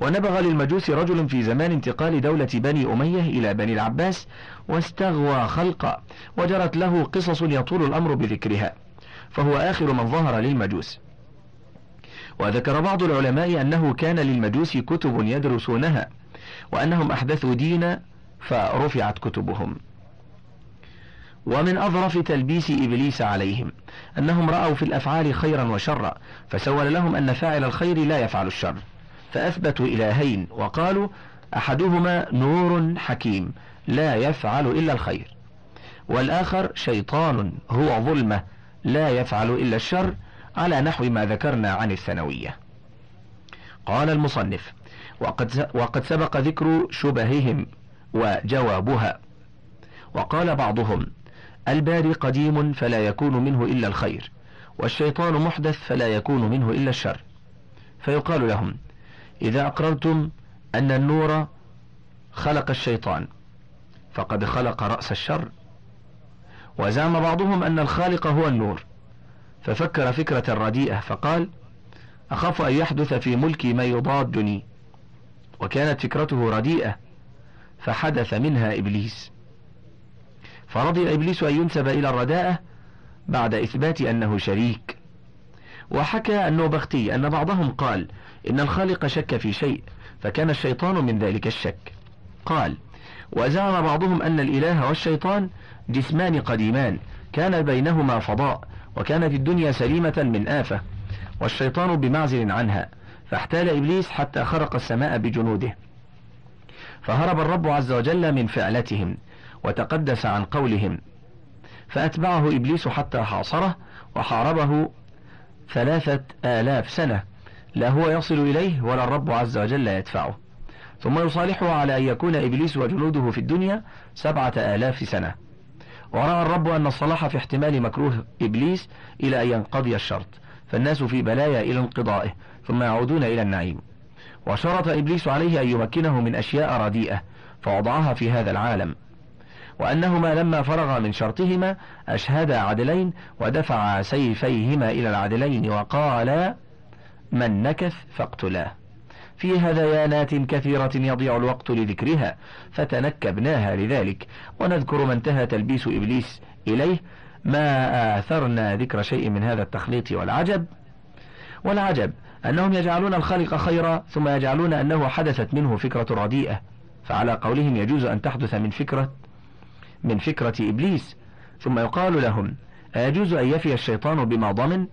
ونبغ للمجوس رجل في زمان انتقال دولة بني أمية إلى بني العباس واستغوى خلقا وجرت له قصص يطول الأمر بذكرها فهو آخر من ظهر للمجوس. وذكر بعض العلماء أنه كان للمجوس كتب يدرسونها وأنهم أحدثوا دين فرفعت كتبهم. ومن أظرف تلبيس إبليس عليهم أنهم رأوا في الأفعال خيرا وشرا فسول لهم أن فاعل الخير لا يفعل الشر. فأثبتوا إلهين وقالوا أحدهما نور حكيم لا يفعل إلا الخير والآخر شيطان هو ظلمة لا يفعل إلا الشر على نحو ما ذكرنا عن الثانوية. قال المصنف وقد, وقد سبق ذكر شبههم وجوابها وقال بعضهم الباري قديم فلا يكون منه إلا الخير والشيطان محدث فلا يكون منه إلا الشر فيقال لهم إذا أقررتم أن النور خلق الشيطان فقد خلق رأس الشر. وزعم بعضهم أن الخالق هو النور. ففكر فكرة رديئة فقال أخاف أن يحدث في ملكي ما يضادني. وكانت فكرته رديئة فحدث منها إبليس. فرضي إبليس أن ينسب إلى الرداءة بعد إثبات أنه شريك. وحكى النوبختي أن بعضهم قال إن الخالق شك في شيء فكان الشيطان من ذلك الشك. قال وزعم بعضهم أن الإله والشيطان جسمان قديمان كان بينهما فضاء وكانت الدنيا سليمة من آفة والشيطان بمعزل عنها فاحتال إبليس حتى خرق السماء بجنوده. فهرب الرب عز وجل من فعلتهم وتقدس عن قولهم فأتبعه إبليس حتى حاصره وحاربه ثلاثة آلاف سنة. لا هو يصل إليه ولا الرب عز وجل يدفعه. ثم يصالحه على أن يكون إبليس وجنوده في الدنيا سبعة آلاف سنة. ورأى الرب أن الصلاح في احتمال مكروه إبليس إلى أن ينقضي الشرط. فالناس في بلايا إلى انقضائه ثم يعودون إلى النعيم. وشرط إبليس عليه أن يمكنه من أشياء رديئة فوضعها في هذا العالم. وأنهما لما فرغا من شرطهما أشهدا عدلين ودفعا سيفيهما إلى العدلين وقالا من نكث فاقتلاه. في هذيانات كثيرة يضيع الوقت لذكرها فتنكبناها لذلك ونذكر ما انتهى تلبيس إبليس إليه ما آثرنا ذكر شيء من هذا التخليط والعجب. والعجب أنهم يجعلون الخالق خيرا ثم يجعلون أنه حدثت منه فكرة رديئة فعلى قولهم يجوز أن تحدث من فكرة من فكرة إبليس ثم يقال لهم أيجوز أن يفي الشيطان بما ضمن؟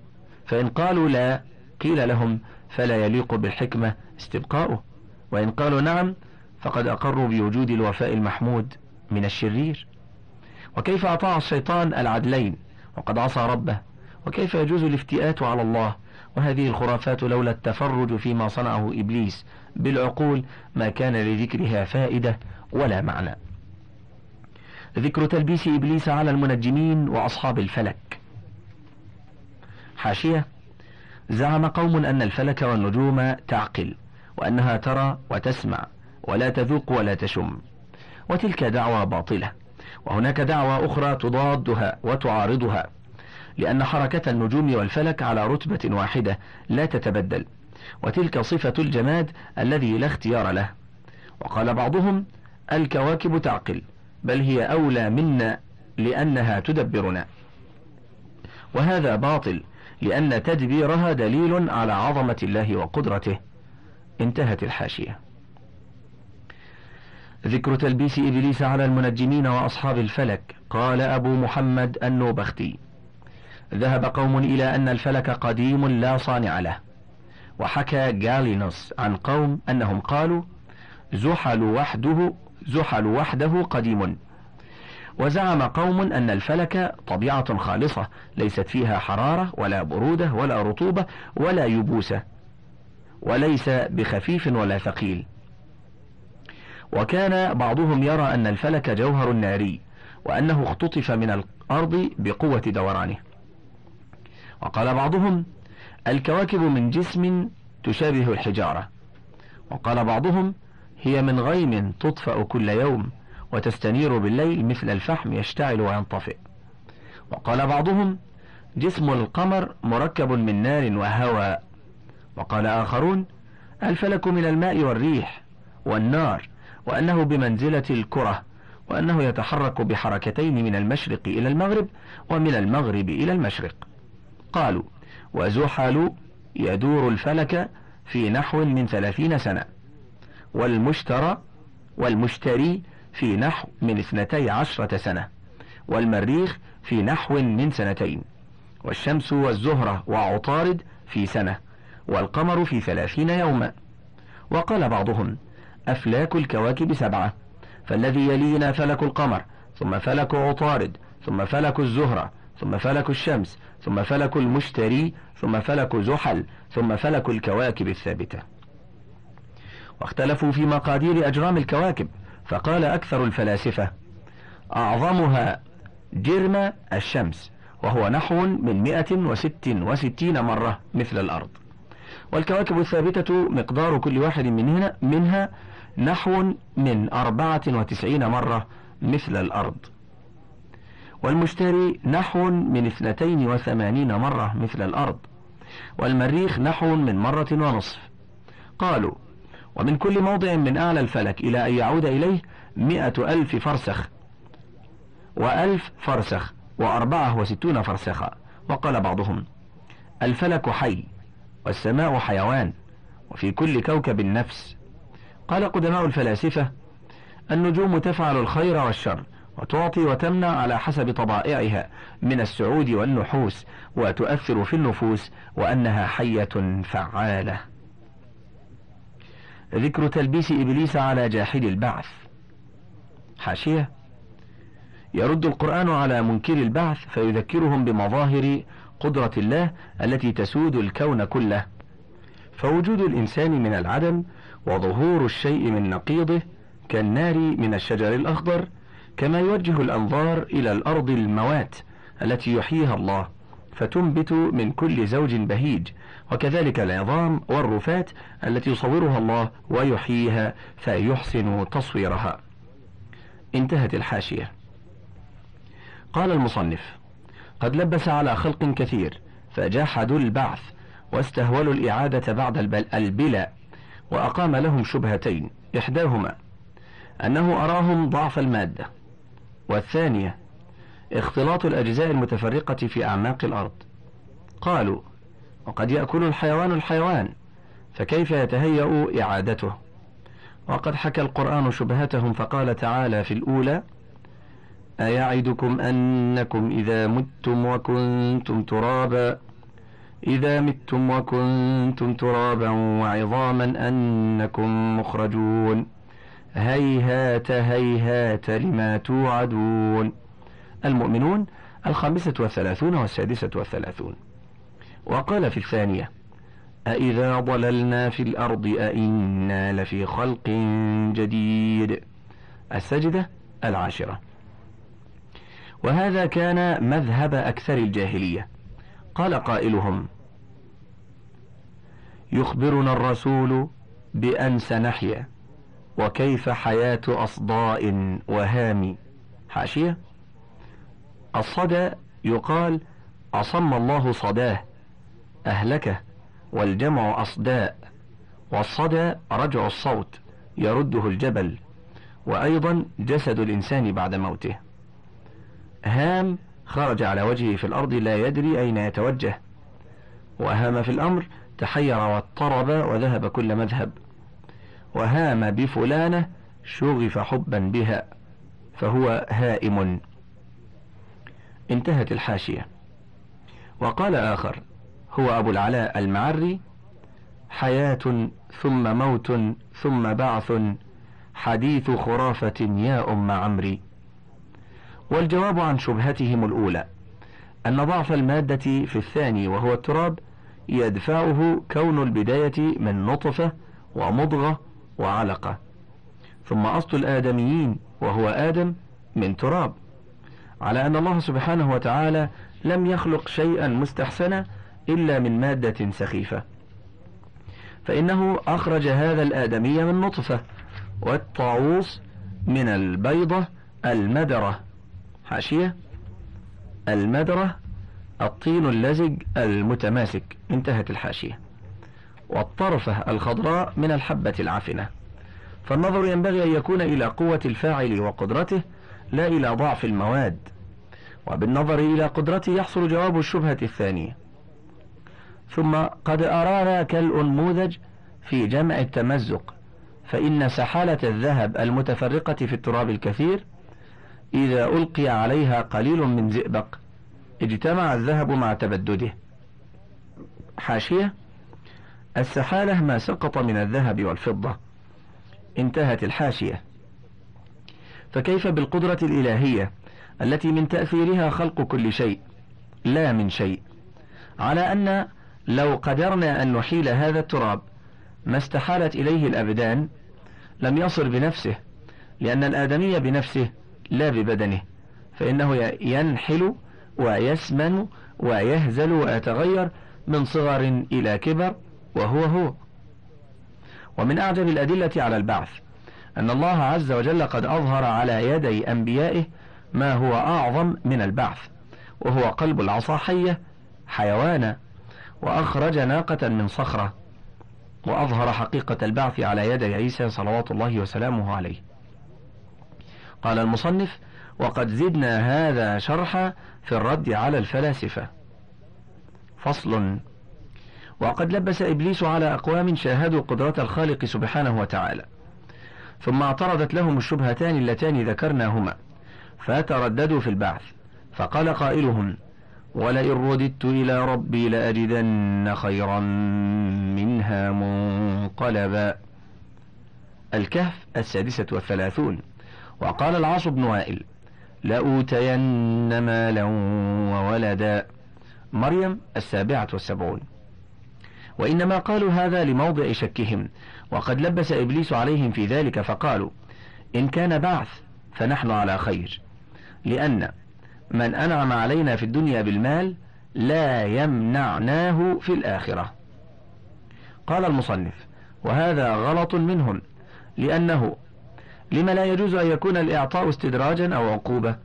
فإن قالوا لا قيل لهم فلا يليق بالحكمة استبقاؤه. وإن قالوا نعم فقد أقروا بوجود الوفاء المحمود من الشرير. وكيف أطاع الشيطان العدلين؟ وقد عصى ربه. وكيف يجوز الافتئات على الله؟ وهذه الخرافات لولا التفرج فيما صنعه إبليس بالعقول ما كان لذكرها فائدة ولا معنى. ذكر تلبيس إبليس على المنجمين وأصحاب الفلك. حاشية زعم قوم أن الفلك والنجوم تعقل وأنها ترى وتسمع ولا تذوق ولا تشم وتلك دعوة باطلة. وهناك دعوة أخرى تضادها وتعارضها لأن حركة النجوم والفلك على رتبة واحدة لا تتبدل. وتلك صفة الجماد الذي لا اختيار له. وقال بعضهم الكواكب تعقل. بل هي أولى منا لأنها تدبرنا. وهذا باطل لأن تدبيرها دليل على عظمة الله وقدرته. انتهت الحاشية. ذكر تلبيس إبليس على المنجمين وأصحاب الفلك. قال أبو محمد النوبختي ذهب قوم إلى أن الفلك قديم لا صانع له. وحكى جالينوس عن قوم أنهم قالوا زحل وحده زحل وحده قديم. وزعم قوم أن الفلك طبيعة خالصة ليست فيها حرارة ولا برودة ولا رطوبة ولا يبوسة وليس بخفيف ولا ثقيل. وكان بعضهم يرى أن الفلك جوهر ناري وأنه اختطف من الأرض بقوة دورانه. وقال بعضهم الكواكب من جسم تشابه الحجارة. وقال بعضهم هي من غيم تطفأ كل يوم وتستنير بالليل مثل الفحم يشتعل وينطفئ. وقال بعضهم جسم القمر مركب من نار وهواء. وقال آخرون الفلك من الماء والريح والنار وأنه بمنزلة الكرة وأنه يتحرك بحركتين من المشرق إلى المغرب ومن المغرب إلى المشرق. قالوا وزحل يدور الفلك في نحو من ثلاثين سنة. والمشترى والمشتري في نحو من اثنتي عشرة سنة والمريخ في نحو من سنتين والشمس والزهرة وعطارد في سنة والقمر في ثلاثين يوما. وقال بعضهم أفلاك الكواكب سبعة فالذي يلينا فلك القمر ثم فلك عطارد ثم فلك الزهرة ثم فلك الشمس ثم فلك المشتري ثم فلك زحل ثم فلك الكواكب الثابتة. واختلفوا في مقادير أجرام الكواكب فقال أكثر الفلاسفة أعظمها جرم الشمس وهو نحو من 166 مرة مثل الأرض. والكواكب الثابتة مقدار كل واحد منها, منها نحو من 94 مرة مثل الأرض. والمشتري نحو من 82 مرة مثل الأرض. والمريخ نحو من مرة ونصف. قالوا ومن كل موضع من أعلى الفلك إلى أن يعود إليه مئة ألف فرسخ وألف فرسخ وأربعة وستون فرسخا وقال بعضهم الفلك حي والسماء حيوان وفي كل كوكب نفس قال قدماء الفلاسفة النجوم تفعل الخير والشر وتعطي وتمنع على حسب طبائعها من السعود والنحوس وتؤثر في النفوس وأنها حية فعالة ذكر تلبيس إبليس على جاحد البعث. حاشية. يرد القرآن على منكر البعث فيذكرهم بمظاهر قدرة الله التي تسود الكون كله. فوجود الإنسان من العدم وظهور الشيء من نقيضه كالنار من الشجر الأخضر كما يوجه الأنظار إلى الأرض الموات التي يحييها الله فتنبت من كل زوج بهيج وكذلك العظام والرفات التي يصورها الله ويحييها فيحسن تصويرها. انتهت الحاشية. قال المصنف قد لبس على خلق كثير فجحدوا البعث واستهولوا الإعادة بعد البلاء وأقام لهم شبهتين إحداهما أنه أراهم ضعف المادة والثانية اختلاط الأجزاء المتفرقة في أعماق الأرض. قالوا وقد يأكل الحيوان الحيوان فكيف يتهيأ إعادته؟ وقد حكى القرآن شبهتهم فقال تعالى في الأولى أيعدكم أنكم إذا متم وكنتم ترابا؟ إذا متم وكنتم ترابا وعظاما أنكم مخرجون. هيهات هيهات لما توعدون. المؤمنون الخامسة والثلاثون والسادسة والثلاثون. وقال في الثانية أإذا ضللنا في الأرض أإنا لفي خلق جديد. السجدة العاشرة. وهذا كان مذهب أكثر الجاهلية. قال قائلهم يخبرنا الرسول بأن سنحيا وكيف حياة أصداء وهام حاشية؟ الصدى يقال أصم الله صداه. أهلكه والجمع أصداء والصدى رجع الصوت يرده الجبل وأيضا جسد الإنسان بعد موته. هام خرج على وجهه في الأرض لا يدري أين يتوجه وهام في الأمر تحير واضطرب وذهب كل مذهب. وهام بفلانة شغف حبا بها فهو هائم. انتهت الحاشية. وقال آخر هو أبو العلاء المعري حياة ثم موت ثم بعث حديث خرافة يا أم عمري. والجواب عن شبهتهم الأولى أن ضعف المادة في الثاني وهو التراب يدفعه كون البداية من نطفة ومضغة وعلقة. ثم أصل الآدميين وهو آدم من تراب. على أن الله سبحانه وتعالى لم يخلق شيئا مستحسنا إلا من مادة سخيفة. فإنه أخرج هذا الآدمي من نطفة والطاووس من البيضة المدرة. حاشية. المدرة الطين اللزج المتماسك. انتهت الحاشية. والطرفة الخضراء من الحبة العفنة فالنظر ينبغي أن يكون إلى قوة الفاعل وقدرته لا إلى ضعف المواد. وبالنظر إلى قدرته يحصل جواب الشبهة الثانية. ثم قد أرانا كالأنموذج في جمع التمزق فإن سحالة الذهب المتفرقة في التراب الكثير إذا ألقي عليها قليل من زئبق اجتمع الذهب مع تبدده. حاشية السحالة ما سقط من الذهب والفضة. انتهت الحاشية. فكيف بالقدرة الإلهية التي من تأثيرها خلق كل شيء؟ لا من شيء. على أن لو قدرنا أن نحيل هذا التراب ما استحالت إليه الأبدان لم يصر بنفسه لأن الآدمي بنفسه لا ببدنه فإنه ينحل ويسمن ويهزل ويتغير من صغر إلى كبر وهو هو. ومن أعجب الأدلة على البعث أن الله عز وجل قد أظهر على يدي أنبيائه ما هو أعظم من البعث وهو قلب العصا حية حيوانا وأخرج ناقة من صخرة وأظهر حقيقة البعث على يدي عيسى صلوات الله وسلامه عليه. قال المصنف وقد زدنا هذا شرحا في الرد على الفلاسفة. فصل. وقد لبس إبليس على أقوام شاهدوا قدرة الخالق سبحانه وتعالى ثم اعترضت لهم الشبهتان اللتان ذكرناهما فترددوا في البعث فقال قائلهم ولئن رددت إلى ربي لأجدن خيرا منها منقلبا. الكهف السادسة والثلاثون. وقال العاص بن وائل لأوتين مالا وولدا. مريم السابعة والسبعون. وإنما قالوا هذا لموضع شكهم. وقد لبس إبليس عليهم في ذلك فقالوا إن كان بعث فنحن على خير. لأن من أنعم علينا في الدنيا بالمال لا يمنعناه في الآخرة. قال المصنف وهذا غلط منهم لأنه لما لا يجوز أن يكون الإعطاء استدراجا أو عقوبة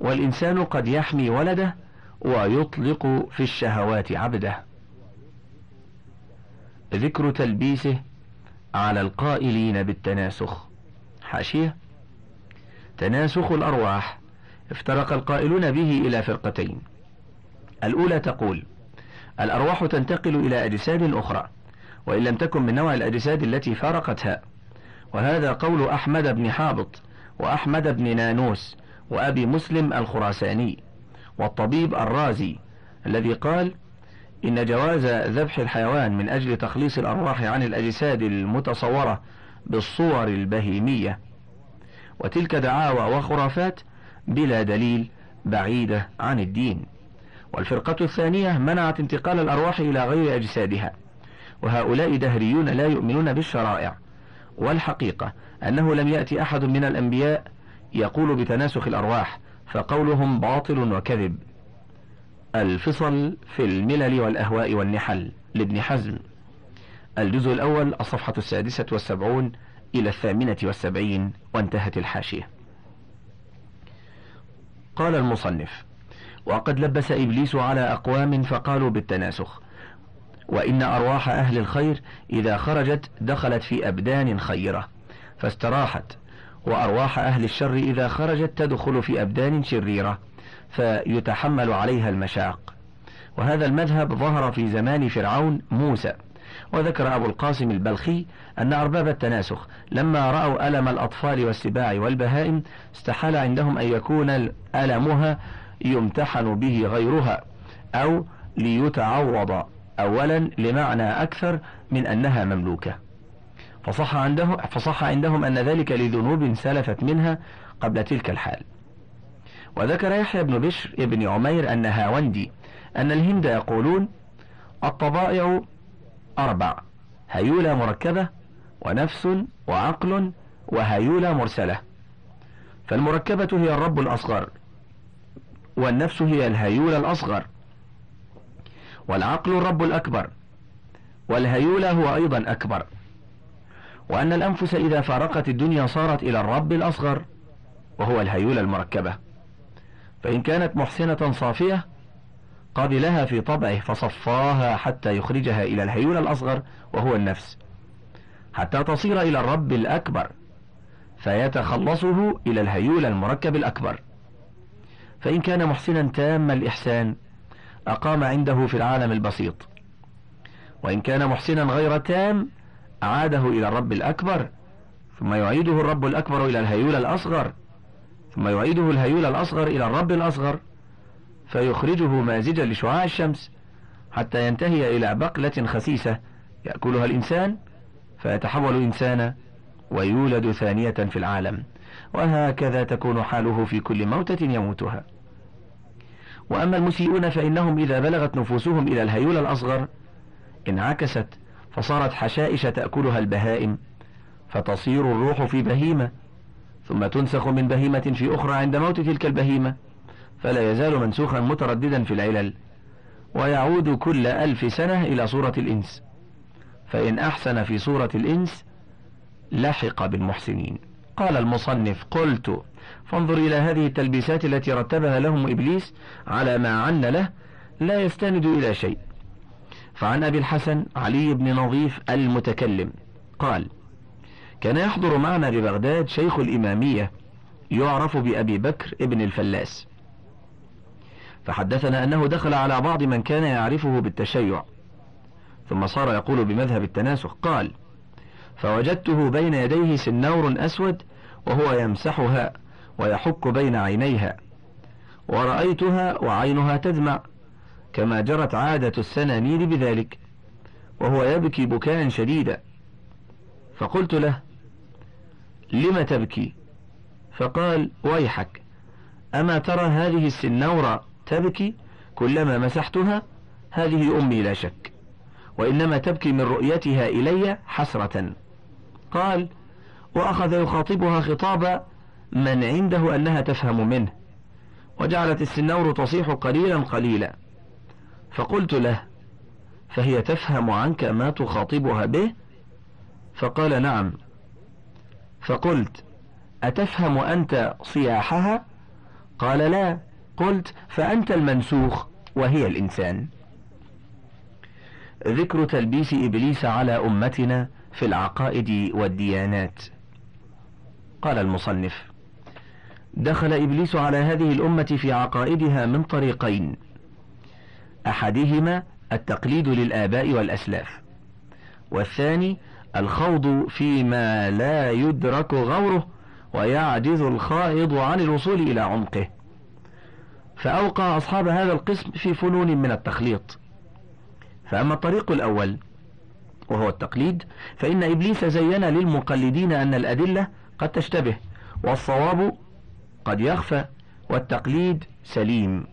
والإنسان قد يحمي ولده ويطلق في الشهوات عبده. ذكر تلبيسه على القائلين بالتناسخ. حاشية؟ تناسخ الأرواح. افترق القائلون به إلى فرقتين. الأولى تقول الأرواح تنتقل إلى أجساد أخرى وإن لم تكن من نوع الأجساد التي فارقتها. وهذا قول أحمد بن حابط وأحمد بن نانوس وأبي مسلم الخراساني والطبيب الرازي الذي قال إن جواز ذبح الحيوان من أجل تخليص الأرواح عن الأجساد المتصورة بالصور البهيمية. وتلك دعاوى وخرافات بلا دليل بعيدة عن الدين. والفرقة الثانية منعت انتقال الأرواح إلى غير أجسادها وهؤلاء دهريون لا يؤمنون بالشرائع. والحقيقة أنه لم يأتي أحد من الأنبياء يقول بتناسخ الأرواح فقولهم باطل وكذب. الفصل في الملل والأهواء والنحل لابن حزم. الجزء الأول الصفحة السادسة والسبعون إلى الثامنة والسبعين وانتهت الحاشية. قال المصنف وقد لبس إبليس على أقوام فقالوا بالتناسخ وإن أرواح أهل الخير إذا خرجت دخلت في أبدان خيرة فاستراحت وأرواح أهل الشر إذا خرجت تدخل في أبدان شريرة فيتحمل عليها المشاق. وهذا المذهب ظهر في زمان فرعون موسى. وذكر أبو القاسم البلخي أن أرباب التناسخ لما رأوا ألم الأطفال والسباع والبهائم استحال عندهم أن يكون ألمها يمتحن به غيرها أو ليتعوض أولا لمعنى أكثر من أنها مملوكة. فصح, عنده فصح عندهم أن ذلك لذنوب سلفت منها قبل تلك الحال. وذكر يحيى بن بشر ابن عمير أن هاوندي أن الهند يقولون الطبائع أربع. هيولى مركبة ونفس وعقل وهيولى مرسلة. فالمركبة هي الرب الأصغر والنفس هي الهيولى الأصغر والعقل الرب الأكبر والهيولى هو أيضا أكبر. وأن الأنفس إذا فارقت الدنيا صارت إلى الرب الأصغر وهو الهيولى المركبة. فإن كانت محسنة صافية قبلها في طبعه فصفاها حتى يخرجها إلى الهيول الأصغر وهو النفس حتى تصير إلى الرب الأكبر فيتخلصه إلى الهيول المركب الأكبر. فإن كان محسنا تام الإحسان أقام عنده في العالم البسيط. وإن كان محسنا غير تام أعاده إلى الرب الأكبر ثم يعيده الرب الأكبر إلى الهيول الأصغر ثم يعيده الهيول الأصغر إلى الرب الأصغر. فيخرجه مازجا لشعاع الشمس حتى ينتهي إلى بقلة خسيسة يأكلها الإنسان فيتحول إنسانا ويولد ثانية في العالم. وهكذا تكون حاله في كل موتة يموتها. وأما المسيئون فإنهم إذا بلغت نفوسهم إلى الهيول الأصغر انعكست فصارت حشائش تأكلها البهائم فتصير الروح في بهيمة ثم تنسخ من بهيمة في أخرى عند موت تلك البهيمة. فلا يزال منسوخا مترددا في العلل ويعود كل ألف سنة إلى صورة الإنس. فإن أحسن في صورة الإنس لحق بالمحسنين. قال المصنف قلت فانظر إلى هذه التلبيسات التي رتبها لهم إبليس على ما عن له لا يستند إلى شيء. فعن أبي الحسن علي بن نظيف المتكلم قال كان يحضر معنا ببغداد شيخ الإمامية يعرف بأبي بكر ابن الفلاس. فحدثنا أنه دخل على بعض من كان يعرفه بالتشيع. ثم صار يقول بمذهب التناسخ قال فوجدته بين يديه سنور أسود وهو يمسحها ويحك بين عينيها ورأيتها وعينها تدمع كما جرت عادة السنانير بذلك وهو يبكي بكاء شديدا. فقلت له لم تبكي؟ فقال ويحك أما ترى هذه السنورة تبكي كلما مسحتها هذه أمي لا شك. وإنما تبكي من رؤيتها إلي حسرة. قال وأخذ يخاطبها خطاب من عنده أنها تفهم منه. وجعلت السنور تصيح قليلا قليلا. فقلت له فهي تفهم عنك ما تخاطبها به؟ فقال نعم. فقلت أتفهم أنت صياحها؟ قال لا. قلت فأنت المنسوخ وهي الإنسان. ذكر تلبيس إبليس على أمتنا في العقائد والديانات. قال المصنف دخل إبليس على هذه الأمة في عقائدها من طريقين. أحدهما التقليد للآباء والأسلاف والثاني الخوض فيما لا يدرك غوره ويعجز الخائض عن الوصول إلى عمقه. فأوقع أصحاب هذا القسم في فنون من التخليط. فأما الطريق الأول وهو التقليد فإن إبليس زين للمقلدين أن الأدلة قد تشتبه والصواب قد يخفى والتقليد سليم.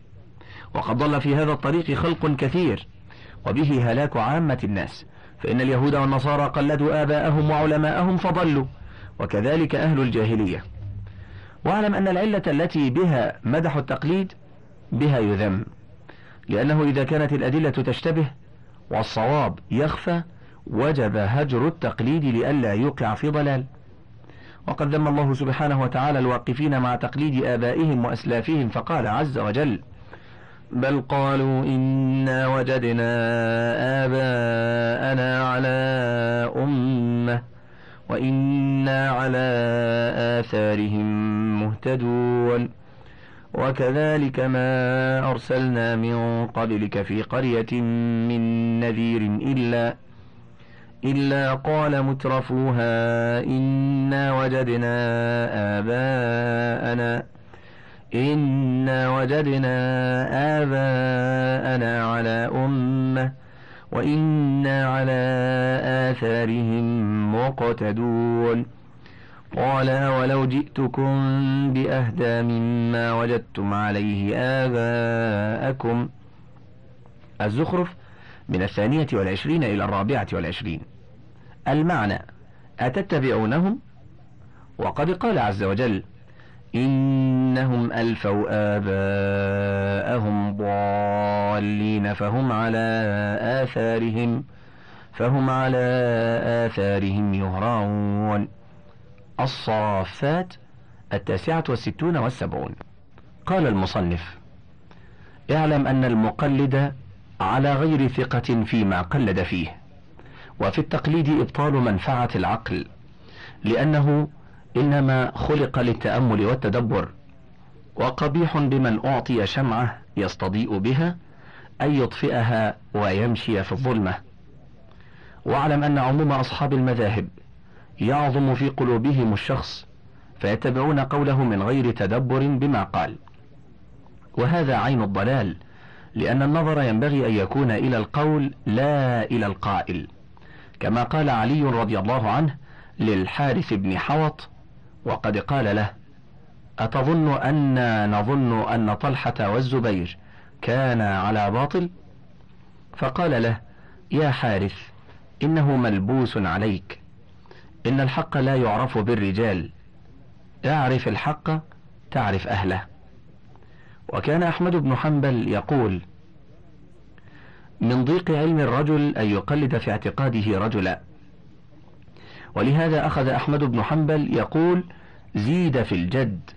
وقد ضل في هذا الطريق خلق كثير وبه هلاك عامة الناس. فإن اليهود والنصارى قلدوا آباءهم وعلماءهم فضلوا وكذلك أهل الجاهلية. واعلم أن العلة التي بها مدح التقليد بها يذم. لأنه إذا كانت الأدلة تشتبه والصواب يخفى وجب هجر التقليد لئلا يوقع في ضلال. وقد ذم الله سبحانه وتعالى الواقفين مع تقليد آبائهم وأسلافهم فقال عز وجل بل قالوا إنا وجدنا آباءنا على أمة وإنا على آثارهم مهتدون. وكذلك ما أرسلنا من قبلك في قرية من نذير إلا إلا قال مترفوها إنا وجدنا آباءنا إنا وجدنا آباءنا على أمة وإنا على آثارهم مقتدون. قال أولو جئتكم بأهدى مما وجدتم عليه آباءكم الزخرف من الثانية والعشرين إلى الرابعة والعشرين. المعنى أتتبعونهم؟ وقد قال عز وجل إنهم ألفوا آباءهم ضالين فهم على آثارهم فهم على آثارهم يهرعون. الصافات التاسعة والستون والسبعون. قال المصنف اعلم أن المقلد على غير ثقة فيما قلد فيه وفي التقليد إبطال منفعة العقل لأنه إنما خلق للتأمل والتدبر وقبيح بمن أعطي شمعة يستضيء بها أن يطفئها ويمشي في الظلمة. واعلم أن عموم أصحاب المذاهب يعظم في قلوبهم الشخص فيتبعون قوله من غير تدبر بما قال. وهذا عين الضلال لأن النظر ينبغي أن يكون إلى القول لا إلى القائل. كما قال علي رضي الله عنه للحارث بن حوط وقد قال له أتظن أن نظن أن طلحة والزبير كان على باطل؟ فقال له يا حارث إنه ملبوس عليك. إن الحق لا يعرف بالرجال. اعرف الحق تعرف أهله. وكان أحمد بن حنبل يقول من ضيق علم الرجل أن يقلد في اعتقاده رجلا. ولهذا أخذ أحمد بن حنبل يقول زيد في الجد.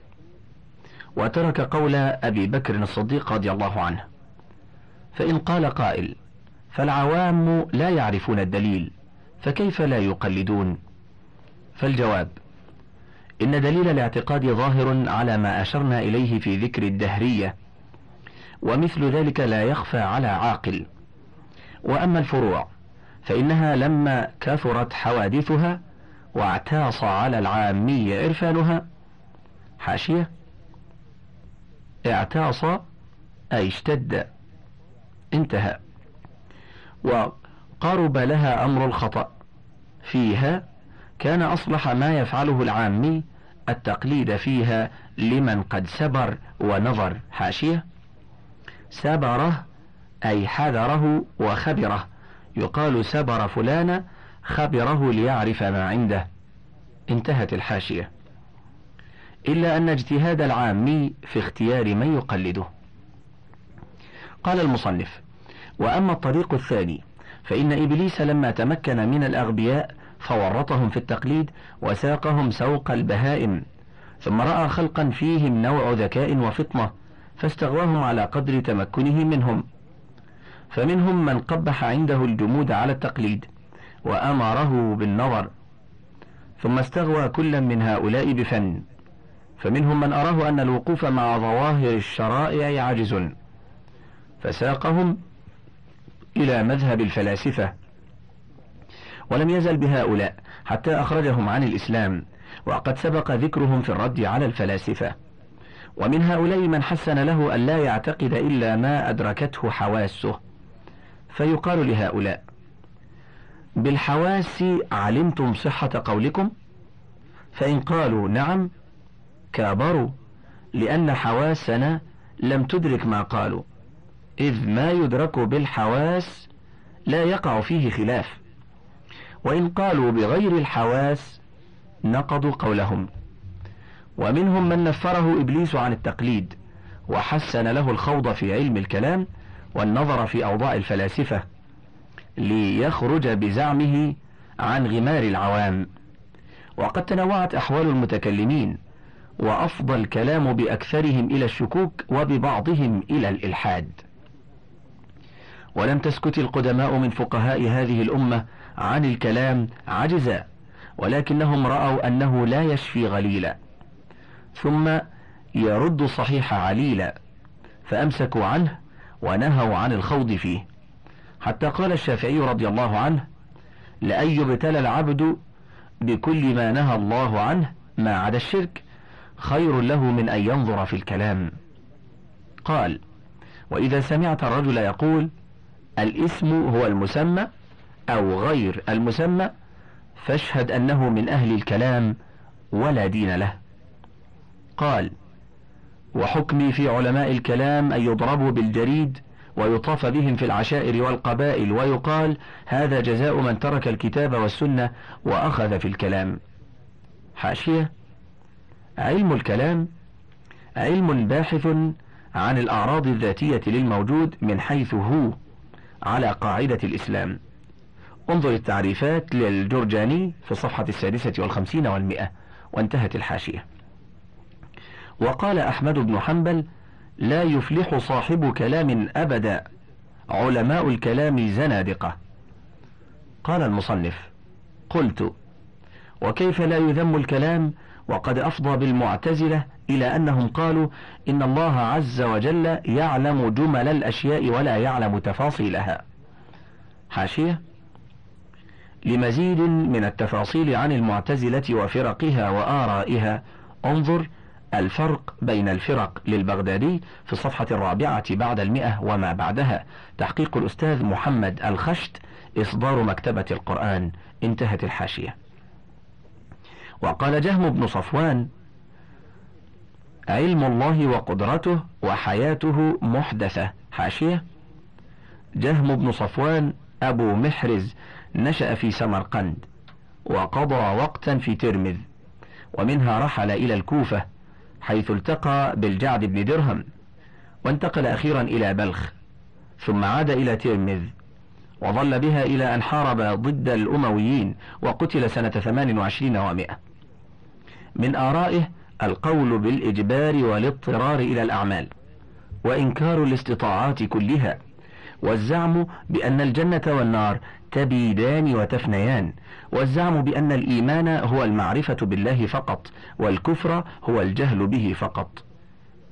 وترك قول أبي بكر الصديق رضي الله عنه. فإن قال قائل فالعوام لا يعرفون الدليل فكيف لا يقلدون؟ فالجواب إن دليل الاعتقاد ظاهر على ما أشرنا إليه في ذكر الدهرية ومثل ذلك لا يخفى على عاقل. وأما الفروع فإنها لما كثرت حوادثها واعتاص على العامية عرفانها حاشية اعتاص أي اشتد انتهى. وقرب لها أمر الخطأ فيها كان أصلح ما يفعله العامي التقليد فيها لمن قد سبر ونظر. حاشية. سبره أي حذره وخبره. يقال سبر فلان خبره ليعرف ما عنده. انتهت الحاشية. إلا أن اجتهاد العامي في اختيار من يقلده. قال المصنف وأما الطريق الثاني فإن إبليس لما تمكن من الأغبياء فورطهم في التقليد وساقهم سوق البهائم. ثم رأى خلقا فيهم نوع ذكاء وفطنة فاستغواهم على قدر تمكنه منهم. فمنهم من قبح عنده الجمود على التقليد وأمره بالنظر. ثم استغوى كلا من هؤلاء بفن. فمنهم من أراه أن الوقوف مع ظواهر الشرائع عاجز. فساقهم إلى مذهب الفلاسفة. ولم يزل بهؤلاء حتى أخرجهم عن الإسلام وقد سبق ذكرهم في الرد على الفلاسفة. ومن هؤلاء من حسن له أن لا يعتقد إلا ما أدركته حواسه. فيقال لهؤلاء بالحواس علمتم صحة قولكم؟ فإن قالوا نعم كابروا لأن حواسنا لم تدرك ما قالوا. إذ ما يدرك بالحواس لا يقع فيه خلاف. وإن قالوا بغير الحواس نقضوا قولهم. ومنهم من نفره إبليس عن التقليد وحسن له الخوض في علم الكلام والنظر في أوضاع الفلاسفة ليخرج بزعمه عن غمار العوام. وقد تنوعت أحوال المتكلمين وأفضى الكلام بأكثرهم إلى الشكوك وببعضهم إلى الإلحاد. ولم تسكت القدماء من فقهاء هذه الأمة عن الكلام عجزا ولكنهم رأوا أنه لا يشفي غليلا. ثم يرد صحيح عليلا فأمسكوا عنه ونهوا عن الخوض فيه. حتى قال الشافعي رضي الله عنه لأن يبتلى العبد بكل ما نهى الله عنه ما عدا الشرك خير له من أن ينظر في الكلام. قال وإذا سمعت الرجل يقول الاسم هو المسمى أو غير المسمى فاشهد أنه من أهل الكلام ولا دين له. قال وحكمي في علماء الكلام أن يضربوا بالجريد ويطاف بهم في العشائر والقبائل ويقال هذا جزاء من ترك الكتاب والسنة وأخذ في الكلام. حاشية علم الكلام علم باحث عن الأعراض الذاتية للموجود من حيث هو على قاعدة الإسلام. انظر التعريفات للجرجاني في الصفحة السادسة والخمسين والمئة وانتهت الحاشية. وقال أحمد بن حنبل لا يفلح صاحب كلام أبدا علماء الكلام زنادقة. قال المصنف قلت وكيف لا يذم الكلام؟ وقد أفضى بالمعتزلة إلى أنهم قالوا إن الله عز وجل يعلم جمل الأشياء ولا يعلم تفاصيلها. حاشية. لمزيد من التفاصيل عن المعتزلة وفرقها وآرائها انظر الفرق بين الفرق للبغدادي في الصفحة الرابعة بعد المئة وما بعدها. تحقيق الأستاذ محمد الخشت إصدار مكتبة القرآن انتهت الحاشية. وقال جهم بن صفوان علم الله وقدرته وحياته محدثة. حاشية. جهم بن صفوان أبو محرز نشأ في سمرقند وقضى وقتا في ترمذ ومنها رحل إلى الكوفة حيث التقى بالجعد بن درهم وانتقل أخيرا إلى بلخ ثم عاد إلى ترمذ وظل بها إلى أن حارب ضد الأمويين وقتل سنة 28 ومائة. من آرائه القول بالإجبار والاضطرار إلى الأعمال وإنكار الاستطاعات كلها والزعم بأن الجنة والنار تبيدان وتفنيان والزعم بأن الإيمان هو المعرفة بالله فقط والكفر هو الجهل به فقط.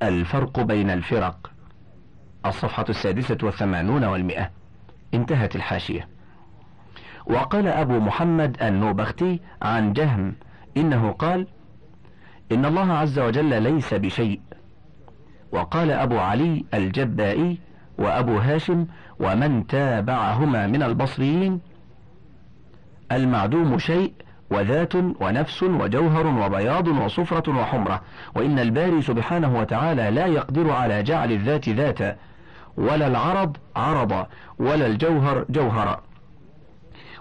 الفرق بين الفرق. الصفحة السادسة والثمانون والمئة. انتهت الحاشية. وقال أبو محمد النوبختي عن جهم إنه قال إن الله عز وجل ليس بشيء. وقال أبو علي الجبائي وأبو هاشم ومن تابعهما من البصريين المعدوم شيء وذات ونفس وجوهر وبياض وصفرة وحمرة وإن الباري سبحانه وتعالى لا يقدر على جعل الذات ذاتا ولا العرض عرضا ولا الجوهر جوهرا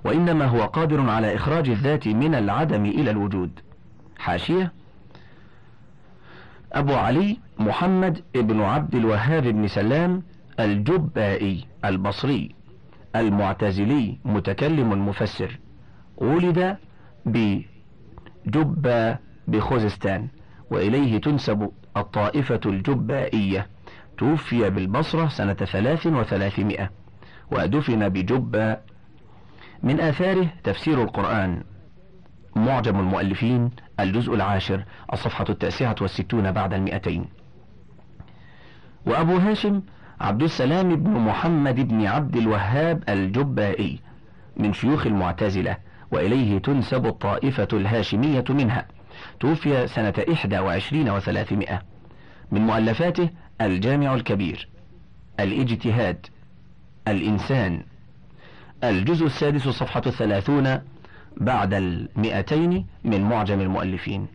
وإنما هو قادر على إخراج الذات من العدم إلى الوجود. حاشية أبو علي محمد بن عبد الوهاب بن سلام الجبائي البصري المعتزلي متكلم مفسر. ولد بجبة بخوزستان وإليه تنسب الطائفة الجبائية. توفي بالبصرة سنة ثلاث وثلاثمائة ودفن بجبة من آثاره تفسير القرآن. معجم المؤلفين الجزء العاشر الصفحة التاسعة والستون بعد المئتين. وأبو هاشم عبد السلام بن محمد بن عبد الوهاب الجبائي من شيوخ المعتزلة وإليه تنسب الطائفة الهاشمية منها. توفي سنة إحدى وعشرين وثلاثمائة. من مؤلفاته الجامع الكبير. الاجتهاد. الإنسان. الجزء السادس صفحة الثلاثون بعد المئتين من معجم المؤلفين.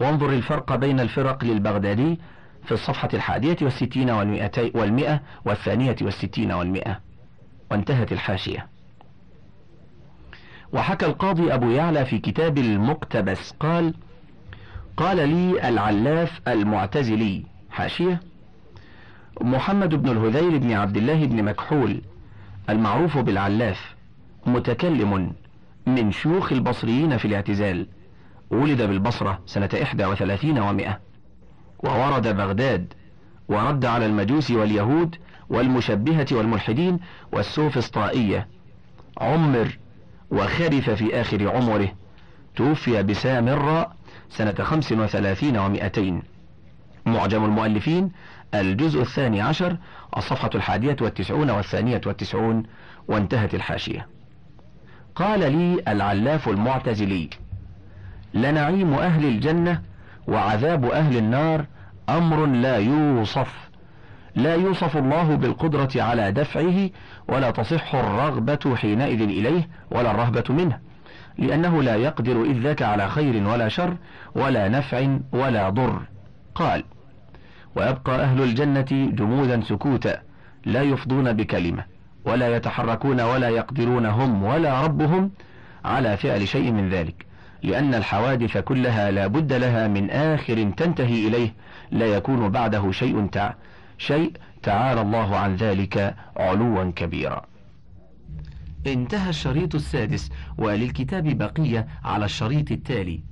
وانظر الفرق بين الفرق للبغدادي في الصفحة الحادية والستين والمئة والثانية والستين والمئة. وانتهت الحاشية. وحكى القاضي أبو يعلى في كتاب المقتبس قال قال لي العلاف المعتزلي. حاشية. محمد بن الهذيل بن عبد الله بن مكحول المعروف بالعلاف متكلم من شيوخ البصريين في الاعتزال. ولد بالبصرة سنة إحدى وثلاثين ومائة وورد بغداد ورد على المجوس واليهود والمشبهة والملحدين والسوفسطائية. عمر وخرف في آخر عمره. توفي بسامرة سنة خمس وثلاثين ومائتين معجم المؤلفين الجزء الثاني عشر الصفحة الحادية والتسعون والثانية والتسعون وانتهت الحاشية. قال لي العلاف المعتزلي لنعيم أهل الجنة وعذاب أهل النار أمر لا يوصف. لا يوصف الله بالقدرة على دفعه ولا تصح الرغبة حينئذ إليه ولا الرهبة منه. لأنه لا يقدر إذ ذاك على خير ولا شر ولا نفع ولا ضر. قال ويبقى أهل الجنة جمودا سكوتا لا يفضون بكلمة ولا يتحركون ولا يقدرون هم ولا ربهم على فعل شيء من ذلك. لأن الحوادث كلها لا بد لها من آخر تنتهي إليه لا يكون بعده شيء تع... شيء تعالى الله عن ذلك علوا كبيرا. انتهى الشريط السادس وللكتاب بقية على الشريط التالي.